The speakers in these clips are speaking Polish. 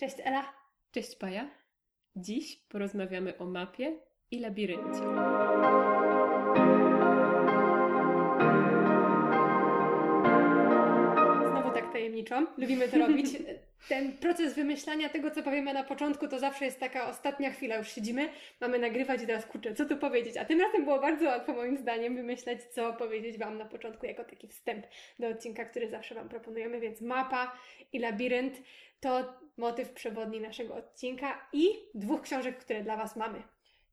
Cześć Ela. Cześć Paja. Dziś porozmawiamy o mapie i labiryncie. Lubimy to robić. Ten proces wymyślania tego, co powiemy na początku, to zawsze jest taka ostatnia chwila. Już siedzimy, mamy nagrywać i teraz kurczę, co tu powiedzieć? A tym razem było bardzo łatwo moim zdaniem wymyśleć, co powiedzieć Wam na początku jako taki wstęp do odcinka, który zawsze Wam proponujemy. Więc mapa i labirynt to motyw przewodni naszego odcinka i dwóch książek, które dla Was mamy.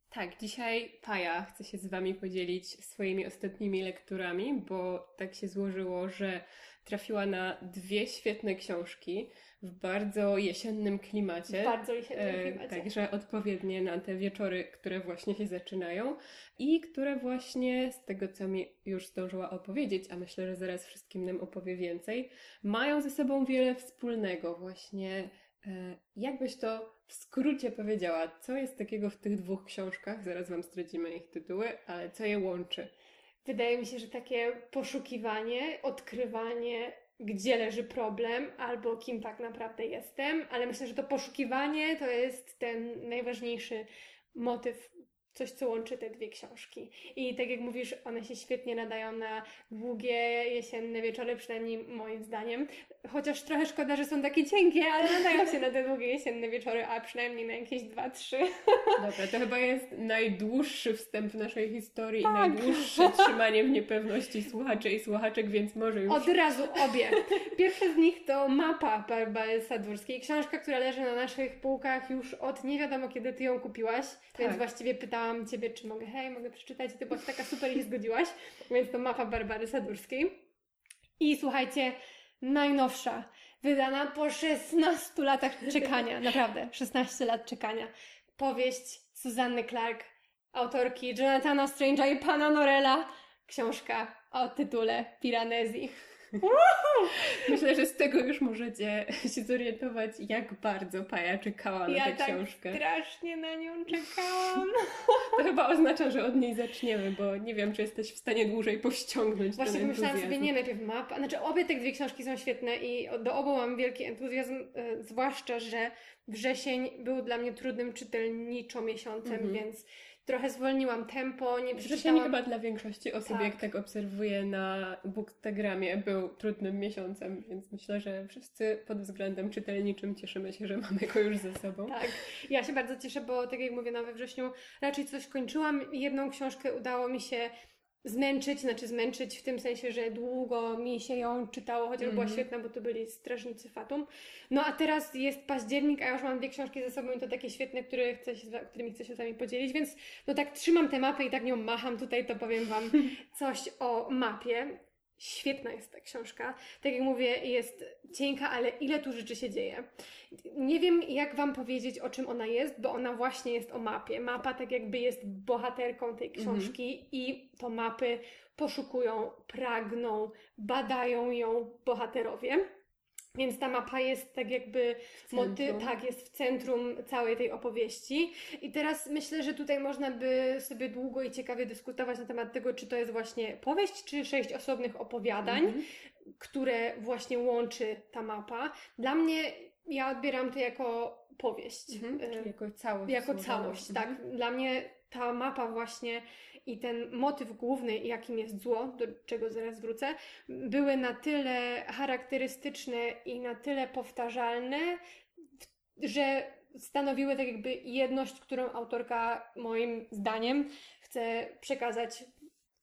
Tak, dzisiaj Paja chce się z Wami podzielić swoimi ostatnimi lekturami, bo tak się złożyło, że trafiła na dwie świetne książki w bardzo jesiennym klimacie. W bardzo jesiennym E, klimacie. Także odpowiednie na te wieczory, które właśnie się zaczynają i które właśnie z tego, co mi już zdążyła opowiedzieć, a myślę, że zaraz wszystkim nam opowie więcej, mają ze sobą wiele wspólnego. Właśnie, e, jakbyś to w skrócie powiedziała, co jest takiego w tych dwóch książkach, zaraz Wam zdradzimy ich tytuły, ale co je łączy? Wydaje mi się, że takie poszukiwanie, odkrywanie, gdzie leży problem, albo kim tak naprawdę jestem, ale myślę, że to poszukiwanie to jest ten najważniejszy motyw, coś, co łączy te dwie książki. I tak jak mówisz, one się świetnie nadają na długie jesienne wieczory, przynajmniej moim zdaniem. Chociaż trochę szkoda, że są takie cienkie, ale nadają się na te długie jesienne wieczory, a przynajmniej na jakieś dwa, trzy. Dobra, to chyba jest najdłuższy wstęp w naszej historii Tak. i najdłuższe trzymanie w niepewności słuchaczy i słuchaczek, więc może już Od razu obie. Pierwsze z nich to mapa Barbary Sadurskiej. Książka, która leży na naszych półkach już od nie wiadomo kiedy ty ją kupiłaś, więc Tak. właściwie pytałam ciebie, czy mogę, hej, mogę przeczytać i ty byłaś taka super i zgodziłaś. Więc to mapa Barbary Sadurskiej. I słuchajcie, najnowsza, wydana po 16 latach czekania, naprawdę, 16 lat czekania. Powieść Suzanny Clark, autorki Jonathana Strange'a i pana Norella. Książka o tytule Piranesi. Myślę, że z tego już możecie się zorientować, jak bardzo Paja czekała na Ja tę tak książkę. strasznie na nią czekałam. To chyba oznacza, że od niej zaczniemy, bo nie wiem, czy jesteś w stanie dłużej powściągnąć Właśnie entuzjazm. sobie, nie najpierw map. Znaczy, obie te dwie książki są świetne i do obu mam wielki entuzjazm, e, zwłaszcza, że wrzesień był dla mnie trudnym czytelniczo miesiącem, Mhm. więc trochę zwolniłam tempo, nie przeczytałam... chyba dla większości osób, Tak. jak tak obserwuję na Bookstagramie, był trudnym miesiącem, więc myślę, że wszyscy pod względem czytelniczym cieszymy się, że mamy go już ze sobą. Tak, ja się bardzo cieszę, bo tak jak mówię, no we wrześniu raczej coś kończyłam. Jedną książkę udało mi się zmęczyć, znaczy zmęczyć w tym sensie, że długo mi się ją czytało, chociaż była Mhm. świetna, bo to byli Strażnicy Fatum. No a teraz jest październik, a ja już mam dwie książki ze sobą i to takie świetne, które chcę się, którymi chcę się z Wami podzielić, więc no tak trzymam tę mapę i tak nią macham tutaj, to powiem Wam coś o mapie. Świetna jest ta książka. Tak jak mówię, jest cienka, ale ile tu rzeczy się dzieje. Nie wiem, jak Wam powiedzieć, o czym ona jest, bo ona właśnie jest o mapie. Mapa tak jakby jest bohaterką tej książki i to mapy poszukują, pragną, badają ją bohaterowie. Więc ta mapa jest tak jakby moty- tak, jest w centrum całej tej opowieści. I teraz myślę, że tutaj można by sobie długo i ciekawie dyskutować na temat tego, czy to jest właśnie powieść, czy sześć osobnych opowiadań Mhm. które właśnie łączy ta mapa. Dla mnie ja odbieram to jako powieść. Mhm. Czyli jako całość. jako całość, tak. Mhm. Dla mnie ta mapa właśnie i ten motyw główny, jakim jest zło, do czego zaraz wrócę, były na tyle charakterystyczne i na tyle powtarzalne, że stanowiły tak jakby jedność, którą autorka moim zdaniem chce przekazać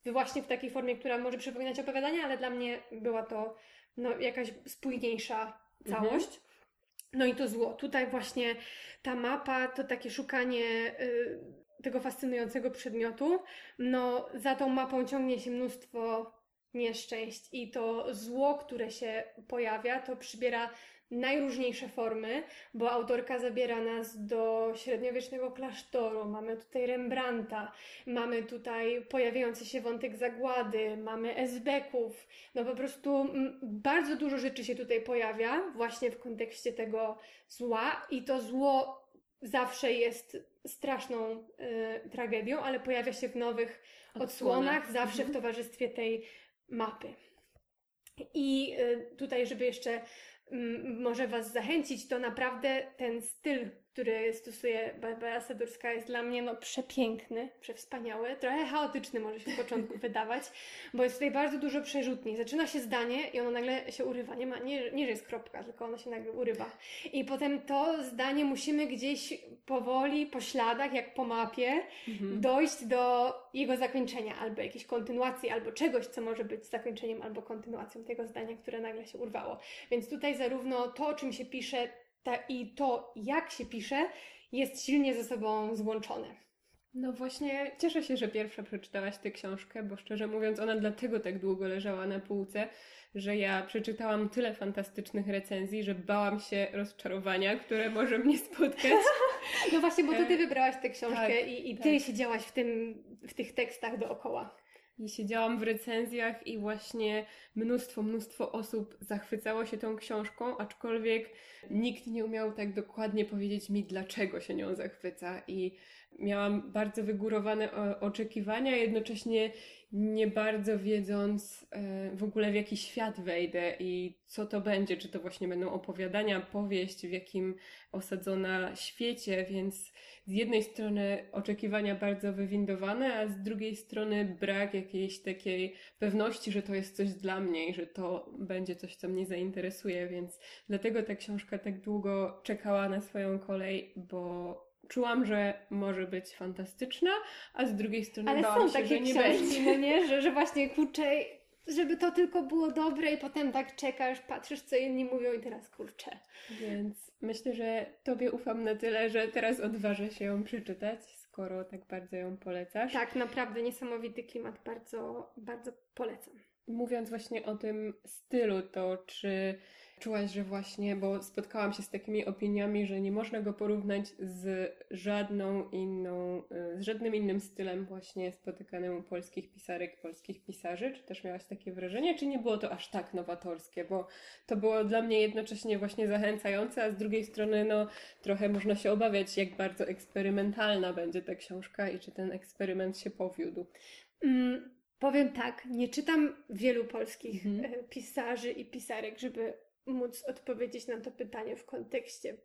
właśnie w takiej formie, która może przypominać opowiadanie, ale dla mnie była to no, jakaś spójniejsza Mhm. całość. No i to zło. Tutaj właśnie ta mapa to takie szukanie y, tego fascynującego przedmiotu. No, za tą mapą ciągnie się mnóstwo nieszczęść i to zło, które się pojawia, to przybiera najróżniejsze formy, bo autorka zabiera nas do średniowiecznego klasztoru, mamy tutaj Rembrandta, mamy tutaj pojawiający się wątek zagłady, mamy esbeków, no po prostu bardzo dużo rzeczy się tutaj pojawia właśnie w kontekście tego zła i to zło zawsze jest straszną y, tragedią, ale pojawia się w nowych odsłonach, zawsze w Mhm. towarzystwie tej mapy. I y, tutaj, żeby jeszcze mm, może Was zachęcić, to naprawdę ten styl, który stosuje Barbara Sadurska jest dla mnie no, przepiękny, przewspaniały. Trochę chaotyczny może się w początku wydawać, bo jest tutaj bardzo dużo przerzutni. Zaczyna się zdanie i ono nagle się urywa. Nie, ma, nie, nie że jest kropka, tylko ono się nagle urywa. I potem to zdanie musimy gdzieś powoli, po śladach, jak po mapie, Mhm. dojść do jego zakończenia, albo jakiejś kontynuacji, albo czegoś, co może być zakończeniem, albo kontynuacją tego zdania, które nagle się urwało. Więc tutaj zarówno to, o czym się pisze, ta, i to, jak się pisze, jest silnie ze sobą złączone. No właśnie, cieszę się, że pierwsza przeczytałaś tę książkę, bo szczerze mówiąc, ona dlatego tak długo leżała na półce, że ja przeczytałam tyle fantastycznych recenzji, że bałam się rozczarowania, które może mnie spotkać. No właśnie, bo to ty E, wybrałaś tę książkę tak, i, i ty tak. siedziałaś w, tym, w tych tekstach dookoła. I siedziałam w recenzjach i właśnie mnóstwo, mnóstwo osób zachwycało się tą książką, aczkolwiek nikt nie umiał tak dokładnie powiedzieć mi, dlaczego się nią zachwyca. I miałam bardzo wygórowane o- oczekiwania, jednocześnie nie bardzo wiedząc e, w ogóle w jaki świat wejdę i co to będzie, czy to właśnie będą opowiadania, powieść, w jakim osadzona świecie, więc z jednej strony oczekiwania bardzo wywindowane, a z drugiej strony brak jakiejś takiej pewności, że to jest coś dla mnie i że to będzie coś, co mnie zainteresuje, więc dlatego ta książka tak długo czekała na swoją kolej, bo czułam, że może być fantastyczna, a z drugiej strony Ale bałam są się, takie że nie książki, będzie. no nie? Że, że właśnie kurczę, żeby to tylko było dobre i potem tak czekasz, patrzysz co inni mówią i teraz kurczę. Więc myślę, że Tobie ufam na tyle, że teraz odważę się ją przeczytać, skoro tak bardzo ją polecasz. Tak, naprawdę niesamowity klimat, bardzo, bardzo polecam. Mówiąc właśnie o tym stylu, to czy czułaś, że właśnie, bo spotkałam się z takimi opiniami, że nie można go porównać z żadną inną, y, z żadnym innym stylem właśnie spotykanym u polskich pisarek, polskich pisarzy. Czy też miałaś takie wrażenie, czy nie było to aż tak nowatorskie? Bo to było dla mnie jednocześnie właśnie zachęcające, a z drugiej strony no trochę można się obawiać, jak bardzo eksperymentalna będzie ta książka i czy ten eksperyment się powiódł. Mm, powiem tak, nie czytam wielu polskich Mhm. e, pisarzy i pisarek, żeby móc odpowiedzieć na to pytanie w kontekście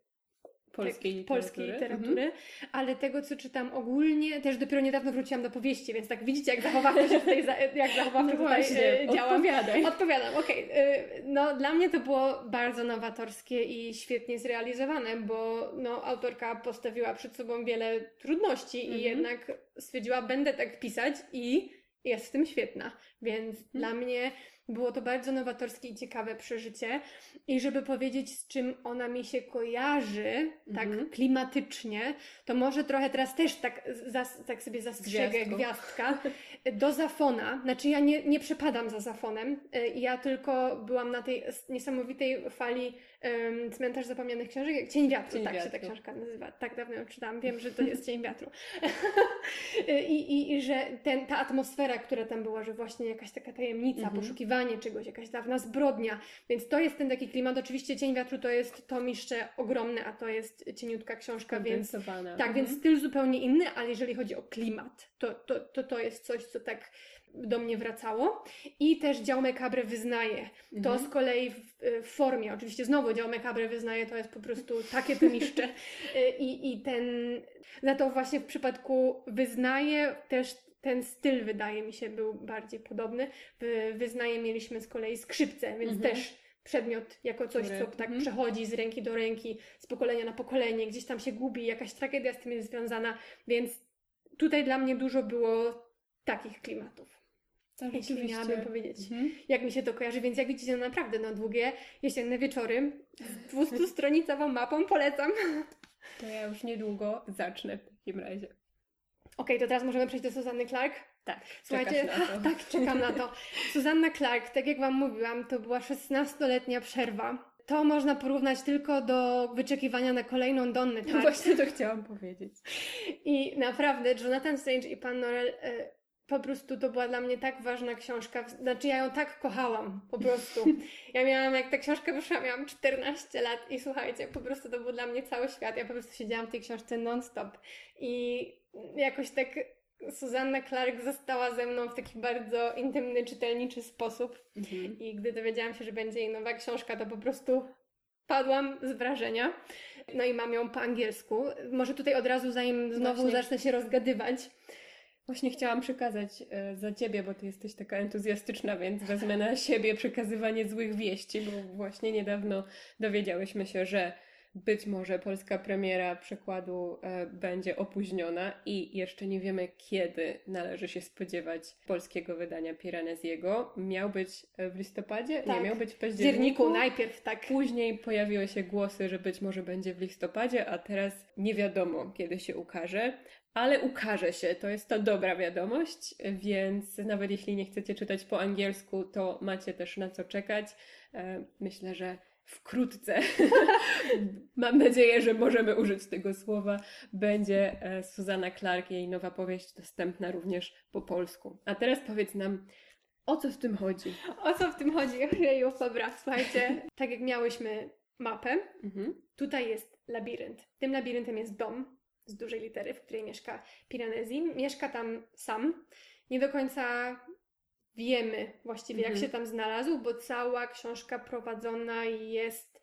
Polskiej tak, literatury. polskiej Mhm. literatury, ale tego, co czytam ogólnie, też dopiero niedawno wróciłam do powieści, więc tak widzicie, jak zachowawczo się tutaj, jak zachowawczo No tutaj właśnie, e, działam. odpowiadaj. Odpowiadam, okej. Y, No, dla mnie to było bardzo nowatorskie i świetnie zrealizowane, bo no, autorka postawiła przed sobą wiele trudności Mhm. i jednak stwierdziła, będę tak pisać i jest w tym świetna. Więc Mhm. dla mnie było to bardzo nowatorskie i ciekawe przeżycie. I żeby powiedzieć, z czym ona mi się kojarzy, tak Mhm. klimatycznie, to może trochę teraz też tak, zas, tak sobie zastrzegę gwiazdka. Do Zafona, znaczy ja nie, nie przepadam za Zafonem, y, ja tylko byłam na tej niesamowitej fali um, Cmentarz Zapomnianych Książek, Cień Wiatru, Cień tak się ta Wiatru. książka nazywa, tak dawno ją czytałam, wiem, że to jest Cień Wiatru. I, i, I że ten, ta atmosfera, która tam była, że właśnie jakaś taka tajemnica, Mhm. poszukiwanie czegoś, jakaś dawna zbrodnia, więc to jest ten taki klimat, oczywiście Cień Wiatru to jest tomiszcze ogromne, a to jest cieniutka książka, więc tak, więc styl zupełnie inny, ale jeżeli chodzi o klimat, to to, to, to jest coś, co tak do mnie wracało. I też dział Mekabre wyznaje. To Mhm. z kolei w, w formie, oczywiście znowu dział Mekabre wyznaje, to jest po prostu takie tomiszcze. Y, I, I ten, za to właśnie w przypadku wyznaje też ten styl wydaje mi się był bardziej podobny. W wyznaje mieliśmy z kolei skrzypce, więc Mhm. też przedmiot jako coś, Który- co tak mhm. przechodzi z ręki do ręki, z pokolenia na pokolenie, gdzieś tam się gubi, jakaś tragedia z tym jest związana, więc tutaj dla mnie dużo było takich klimatów. Tak, Jeśli rzeczywiście. miałabym powiedzieć, Mhm. jak mi się to kojarzy, więc jak widzicie, no naprawdę no długie jesienne wieczory z 200-stronicową mapą polecam. To ja już niedługo zacznę w takim razie. Okej, to teraz możemy przejść do Suzanny Clark. Tak, Słuchajcie, na tak, czekam na to. Susanna Clark, tak jak Wam mówiłam, to była 16-letnia przerwa. To można porównać tylko do wyczekiwania na kolejną Donnę No Tartt. właśnie to chciałam powiedzieć. I naprawdę Jonathan Strange i Pan Norell e, po prostu to była dla mnie tak ważna książka. Znaczy ja ją tak kochałam, po prostu. Ja miałam, jak ta książka wyszła, miałam 14 lat i słuchajcie, po prostu to był dla mnie cały świat. Ja po prostu siedziałam w tej książce non-stop. I jakoś tak Susanna Clark została ze mną w taki bardzo intymny, czytelniczy sposób. Mhm. I gdy dowiedziałam się, że będzie jej nowa książka, to po prostu padłam z wrażenia. No i mam ją po angielsku. Może tutaj od razu, zanim znowu Właśnie. zacznę się rozgadywać. Właśnie chciałam przekazać e, za ciebie, bo ty jesteś taka entuzjastyczna, więc wezmę na siebie przekazywanie złych wieści, bo właśnie niedawno dowiedziałyśmy się, że być może polska premiera przekładu e, będzie opóźniona i jeszcze nie wiemy, kiedy należy się spodziewać polskiego wydania Piranesiego. Miał być e, w listopadzie? Nie, Tak. miał być w październiku. dzierniku najpierw, tak. Później pojawiły się głosy, że być może będzie w listopadzie, a teraz nie wiadomo, kiedy się ukaże. Ale ukaże się, to jest ta dobra wiadomość, więc nawet jeśli nie chcecie czytać po angielsku, to macie też na co czekać. E, Myślę, że wkrótce, mam nadzieję, że możemy użyć tego słowa, będzie e, Susanna Clark, jej nowa powieść dostępna również po polsku. A teraz powiedz nam, o co w tym chodzi? O co w tym chodzi? Ojeju, dobra, słuchajcie. Tak jak miałyśmy mapę, Mhm. tutaj jest labirynt. Tym labiryntem jest dom z dużej litery, w której mieszka Piranesi. Mieszka tam sam. Nie do końca wiemy właściwie, jak Mhm. się tam znalazł, bo cała książka prowadzona jest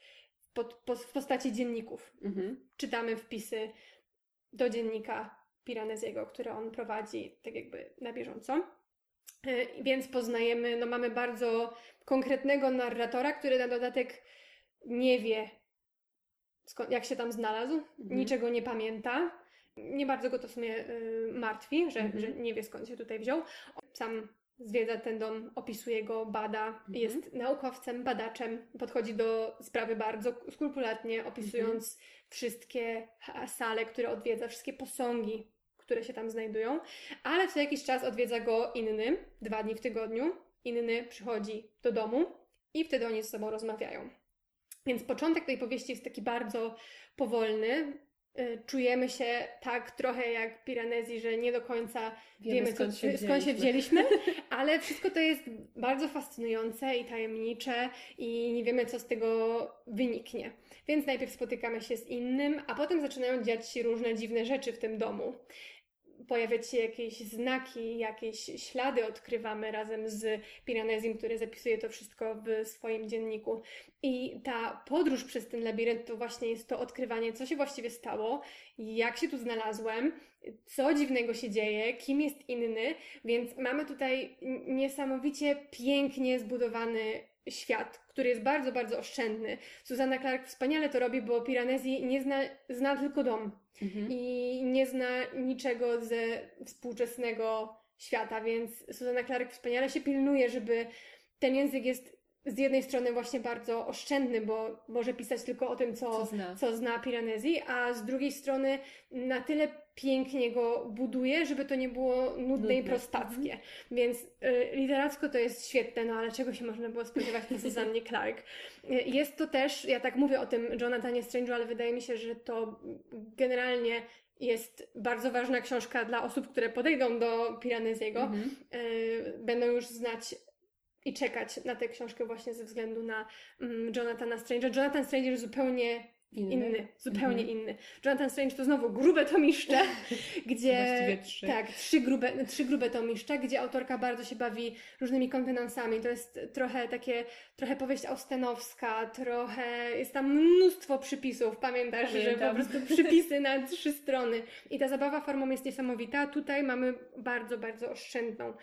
pod, po, w postaci dzienników. Mhm. Czytamy wpisy do dziennika Piranesiego, które on prowadzi tak jakby na bieżąco. Y, Więc poznajemy, no mamy bardzo konkretnego narratora, który na dodatek nie wie, skąd, jak się tam znalazł, Mhm. niczego nie pamięta. Nie bardzo go to w sumie y, martwi, że, Mhm. że nie wie skąd się tutaj wziął. Sam zwiedza ten dom, opisuje go, bada, Mhm. jest naukowcem, badaczem, podchodzi do sprawy bardzo skrupulatnie, opisując Mhm. wszystkie sale, które odwiedza, wszystkie posągi, które się tam znajdują, ale co jakiś czas odwiedza go inny, dwa dni w tygodniu. Inny przychodzi do domu i wtedy oni ze sobą rozmawiają. Więc początek tej powieści jest taki bardzo powolny. Y, Czujemy się tak trochę jak Piranesi, że nie do końca wiemy, skąd, co, się skąd się wzięliśmy, ale wszystko to jest bardzo fascynujące i tajemnicze i nie wiemy, co z tego wyniknie. Więc najpierw spotykamy się z innym, a potem zaczynają dziać się różne dziwne rzeczy w tym domu. Pojawiać się jakieś znaki, jakieś ślady odkrywamy razem z Piranesim, który zapisuje to wszystko w swoim dzienniku. I ta podróż przez ten labirynt to właśnie jest to odkrywanie, co się właściwie stało, jak się tu znalazłem, co dziwnego się dzieje, kim jest inny, więc mamy tutaj niesamowicie pięknie zbudowany świat, który jest bardzo, bardzo oszczędny. Susanna Clark wspaniale to robi, bo Piranesi nie zna, zna tylko dom Mhm. i nie zna niczego ze współczesnego świata, więc Susanna Clark wspaniale się pilnuje, żeby ten język jest z jednej strony właśnie bardzo oszczędny, bo może pisać tylko o tym, co, Co zna. co zna Piranesi, a z drugiej strony na tyle pięknie go buduje, żeby to nie było nudne, i Nudne. prostackie. Więc y, literacko to jest świetne, no ale czego się można było spodziewać po Suzannie Clark? Y, jest to też, ja tak mówię o tym Jonathanie Strange'u, ale wydaje mi się, że to generalnie jest bardzo ważna książka dla osób, które podejdą do Piranesiego. Mhm. y, będą już znać i czekać na tę książkę właśnie ze względu na mm, Jonathana Strange'a. Jonathan Strange jest zupełnie Inny. inny, zupełnie Mhm. inny. Jonathan Strange to znowu grube tomiszcze, gdzie... Właściwie trzy. Tak, trzy grube, trzy grube tomiszcze, gdzie autorka bardzo się bawi różnymi konwenansami. To jest trochę takie, trochę powieść austenowska, trochę, jest tam mnóstwo przypisów, pamiętasz, że po Pamiętam. prostu przypisy na trzy strony. I ta zabawa formą jest niesamowita. Tutaj mamy bardzo, bardzo oszczędną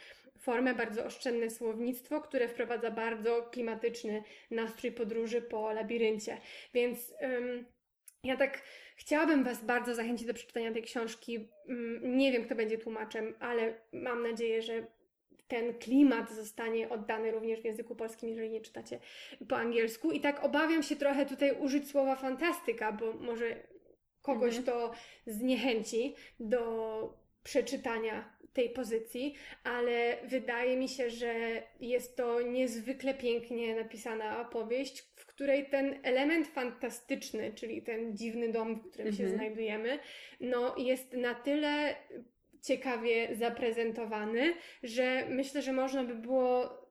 formę, bardzo oszczędne słownictwo, które wprowadza bardzo klimatyczny nastrój podróży po labiryncie. Więc ym, ja tak chciałabym Was bardzo zachęcić do przeczytania tej książki. Ym, Nie wiem, kto będzie tłumaczem, ale mam nadzieję, że ten klimat zostanie oddany również w języku polskim, jeżeli nie czytacie po angielsku. I tak obawiam się trochę tutaj użyć słowa fantastyka, bo może kogoś Mhm. to zniechęci do przeczytania tej pozycji, ale wydaje mi się, że jest to niezwykle pięknie napisana opowieść, w której ten element fantastyczny, czyli ten dziwny dom, w którym się Mhm. znajdujemy, no jest na tyle ciekawie zaprezentowany, że myślę, że można by było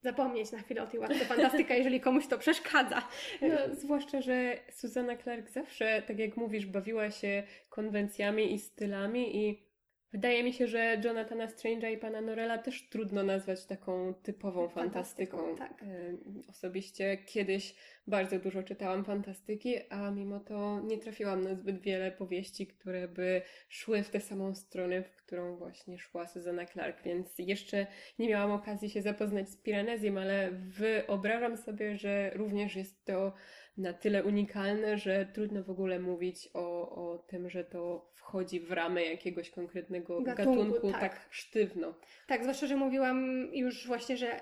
zapomnieć na chwilę o tej łatwej fantastyka, jeżeli komuś to przeszkadza. No, zwłaszcza, że Susanna Clark zawsze, tak jak mówisz, bawiła się konwencjami i stylami i Wydaje mi się, że Jonathana Strange'a i pana Norella też trudno nazwać taką typową fantastyką. Fantastyką, tak. E, Osobiście kiedyś bardzo dużo czytałam fantastyki, a mimo to nie trafiłam na zbyt wiele powieści, które by szły w tę samą stronę, w którą właśnie szła Susanna Clark, więc jeszcze nie miałam okazji się zapoznać z Piranezjem, ale wyobrażam sobie, że również jest to na tyle unikalne, że trudno w ogóle mówić o, o tym, że to wchodzi w ramy jakiegoś konkretnego Gatunku, gatunku, tak. tak. sztywno. Tak, zwłaszcza, że mówiłam już właśnie, że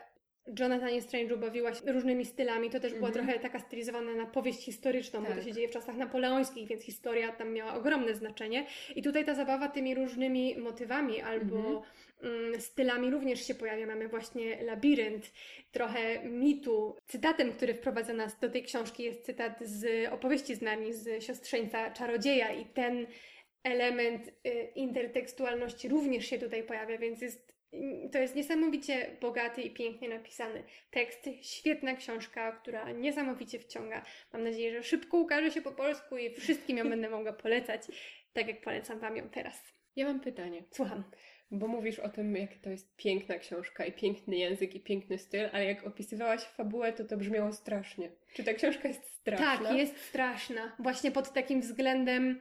Jonathanie Strange'u bawiłaś różnymi stylami. To też była Mhm. trochę taka stylizowana na powieść historyczną, bo Tak. to się dzieje w czasach napoleońskich, więc historia tam miała ogromne znaczenie. I tutaj ta zabawa tymi różnymi motywami albo Mhm. mm, stylami również się pojawia. Mamy właśnie labirynt, trochę mitu. Cytatem, który wprowadza nas do tej książki jest cytat z opowieści z nami, z siostrzeńca czarodzieja i ten element y, intertekstualności również się tutaj pojawia, więc jest, to jest niesamowicie bogaty i pięknie napisany tekst. Świetna książka, która niesamowicie wciąga. Mam nadzieję, że szybko ukaże się po polsku i wszystkim ją będę mogła polecać, tak jak polecam Wam ją teraz. Ja mam pytanie, Słucham. bo mówisz o tym, jak to jest piękna książka i piękny język i piękny styl, ale jak opisywałaś fabułę, to to brzmiało strasznie. Czy ta książka jest straszna? Tak, jest straszna. Właśnie pod takim względem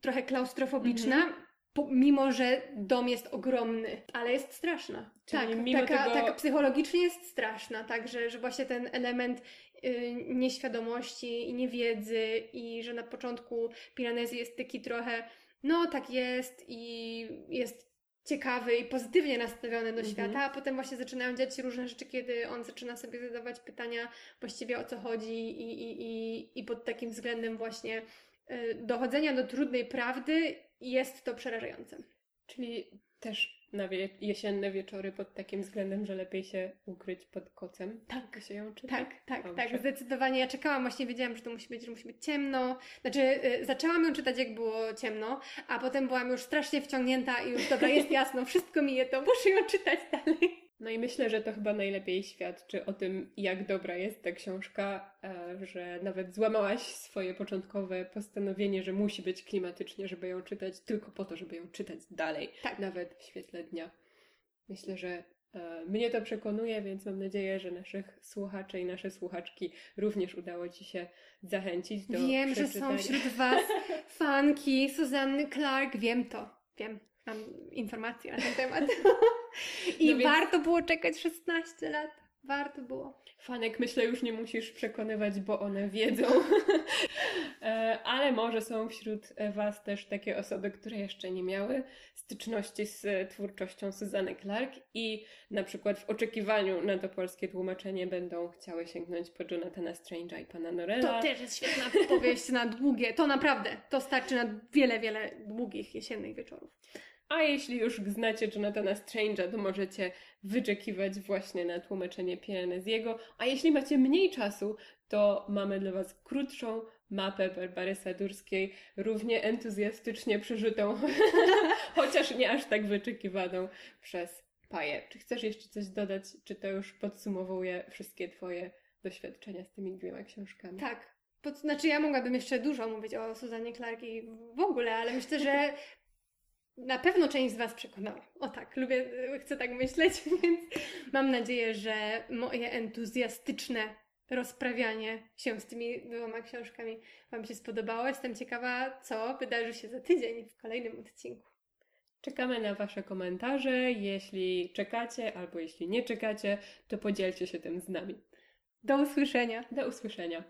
trochę klaustrofobiczna, Mhm. Mimo że dom jest ogromny, ale jest straszna. Czyli tak, mimo taka, tego- taka psychologicznie jest straszna, tak, że, że właśnie ten element y, nieświadomości i niewiedzy i że na początku Piranezji jest taki trochę, no tak jest i jest ciekawy i pozytywnie nastawiony do Mhm. świata, a potem właśnie zaczynają dziać się różne rzeczy, kiedy on zaczyna sobie zadawać pytania właściwie o co chodzi i, i, i, i pod takim względem właśnie y, dochodzenia do trudnej prawdy jest to przerażające. Czyli też na wie- jesienne wieczory pod takim względem, że lepiej się ukryć pod kocem. Tak. Się ją czyta? Tak, tak, Dobrze. tak, zdecydowanie. Ja czekałam, właśnie wiedziałam, że to musi być, że musi być ciemno. Znaczy, y, zaczęłam ją czytać, jak było ciemno, a potem byłam już strasznie wciągnięta i już dobra, jest jasno, wszystko mi je to, muszę ją czytać dalej. No i myślę, że to chyba najlepiej świadczy o tym, jak dobra jest ta książka, e, że nawet złamałaś swoje początkowe postanowienie, że musi być klimatycznie, żeby ją czytać, tylko po to, żeby ją czytać dalej, Tak. nawet w świetle dnia. Myślę, że e, mnie to przekonuje, więc mam nadzieję, że naszych słuchaczy i nasze słuchaczki również udało Ci się zachęcić do Wiem, że są wśród Was fanki Suzanny Clark, wiem to, wiem. Mam informacje na ten temat. I No więc- warto było czekać 16 lat. Warto było. Fanek myślę już nie musisz przekonywać, bo one wiedzą. E, Ale może są wśród Was też takie osoby, które jeszcze nie miały styczności z e, twórczością Suzanny Clark i na przykład w oczekiwaniu na to polskie tłumaczenie będą chciały sięgnąć po Jonathana Strange'a i pana Norella. To też jest świetna powieść na długie. To naprawdę, to starczy na wiele, wiele długich jesiennych wieczorów. A jeśli już znacie Jonathana Strange'a, to możecie wyczekiwać właśnie na tłumaczenie Piranesiego. A jeśli macie mniej czasu, to mamy dla Was krótszą mapę Barbary Sadurskiej, równie entuzjastycznie przeżytą, chociaż nie aż tak wyczekiwaną przez Paję. Czy chcesz jeszcze coś dodać? Czy to już podsumowuje wszystkie Twoje doświadczenia z tymi dwiema książkami? Tak. To znaczy, ja mogłabym jeszcze dużo mówić o Suzannie Clark i w ogóle, ale myślę, że na pewno część z Was przekonała. O tak, lubię, chcę tak myśleć, więc mam nadzieję, że moje entuzjastyczne rozprawianie się z tymi dwoma książkami Wam się spodobało. Jestem ciekawa, co wydarzy się za tydzień w kolejnym odcinku. Czekamy na Wasze komentarze. Jeśli czekacie albo jeśli nie czekacie, to podzielcie się tym z nami. Do usłyszenia. Do usłyszenia.